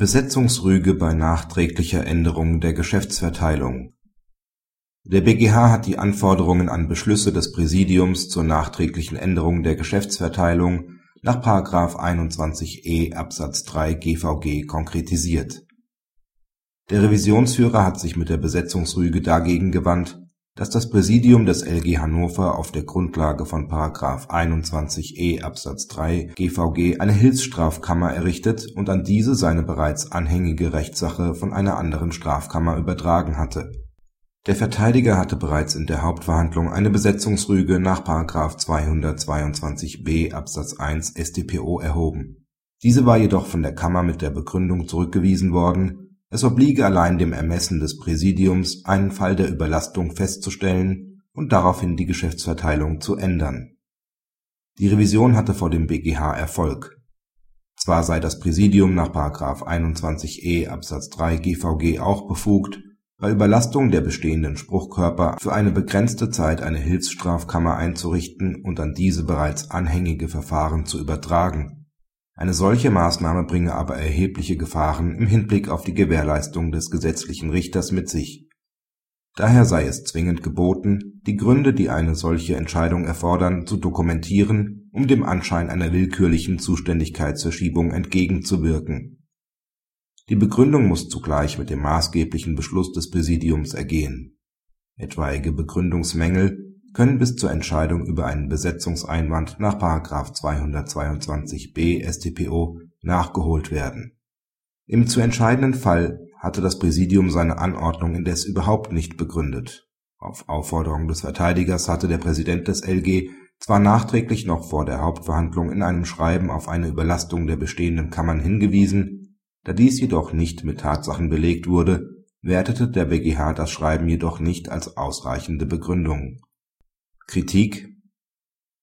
Besetzungsrüge bei nachträglicher Änderung der Geschäftsverteilung Der BgH hat die Anforderungen an Beschlüsse des Präsidiums zur nachträglichen Änderung der Geschäftsverteilung nach § 21e Absatz 3 GVG konkretisiert. Der Revisionsführer hat sich mit der Besetzungsrüge dagegen gewandt dass das Präsidium des LG Hannover auf der Grundlage von § 21e Absatz 3 GVG eine Hilfsstrafkammer errichtet und an diese seine bereits anhängige Rechtssache von einer anderen Strafkammer übertragen hatte. Der Verteidiger hatte bereits in der Hauptverhandlung eine Besetzungsrüge nach § 222b Absatz 1 StPO erhoben. Diese war jedoch von der Kammer mit der Begründung zurückgewiesen worden es obliege allein dem Ermessen des Präsidiums, einen Fall der Überlastung festzustellen und daraufhin die Geschäftsverteilung zu ändern. Die Revision hatte vor dem BgH Erfolg. Zwar sei das Präsidium nach § 21e Absatz 3 GVG auch befugt, bei Überlastung der bestehenden Spruchkörper für eine begrenzte Zeit eine Hilfsstrafkammer einzurichten und an diese bereits anhängige Verfahren zu übertragen eine solche Maßnahme bringe aber erhebliche Gefahren im Hinblick auf die Gewährleistung des gesetzlichen Richters mit sich. Daher sei es zwingend geboten, die Gründe, die eine solche Entscheidung erfordern, zu dokumentieren, um dem Anschein einer willkürlichen Zuständigkeitsverschiebung entgegenzuwirken. Die Begründung muss zugleich mit dem maßgeblichen Beschluss des Präsidiums ergehen. Etwaige Begründungsmängel können bis zur Entscheidung über einen Besetzungseinwand nach § 222b StPO nachgeholt werden. Im zu entscheidenden Fall hatte das Präsidium seine Anordnung indes überhaupt nicht begründet. Auf Aufforderung des Verteidigers hatte der Präsident des LG zwar nachträglich noch vor der Hauptverhandlung in einem Schreiben auf eine Überlastung der bestehenden Kammern hingewiesen, da dies jedoch nicht mit Tatsachen belegt wurde, wertete der BgH das Schreiben jedoch nicht als ausreichende Begründung Kritik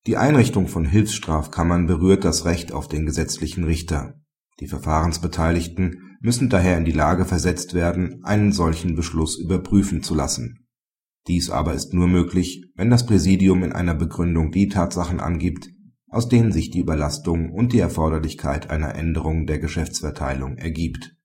Die Einrichtung von Hilfsstrafkammern berührt das Recht auf den gesetzlichen Richter. Die Verfahrensbeteiligten müssen daher in die Lage versetzt werden, einen solchen Beschluss überprüfen zu lassen. Dies aber ist nur möglich, wenn das Präsidium in einer Begründung die Tatsachen angibt, aus denen sich die Überlastung und die Erforderlichkeit einer Änderung der Geschäftsverteilung ergibt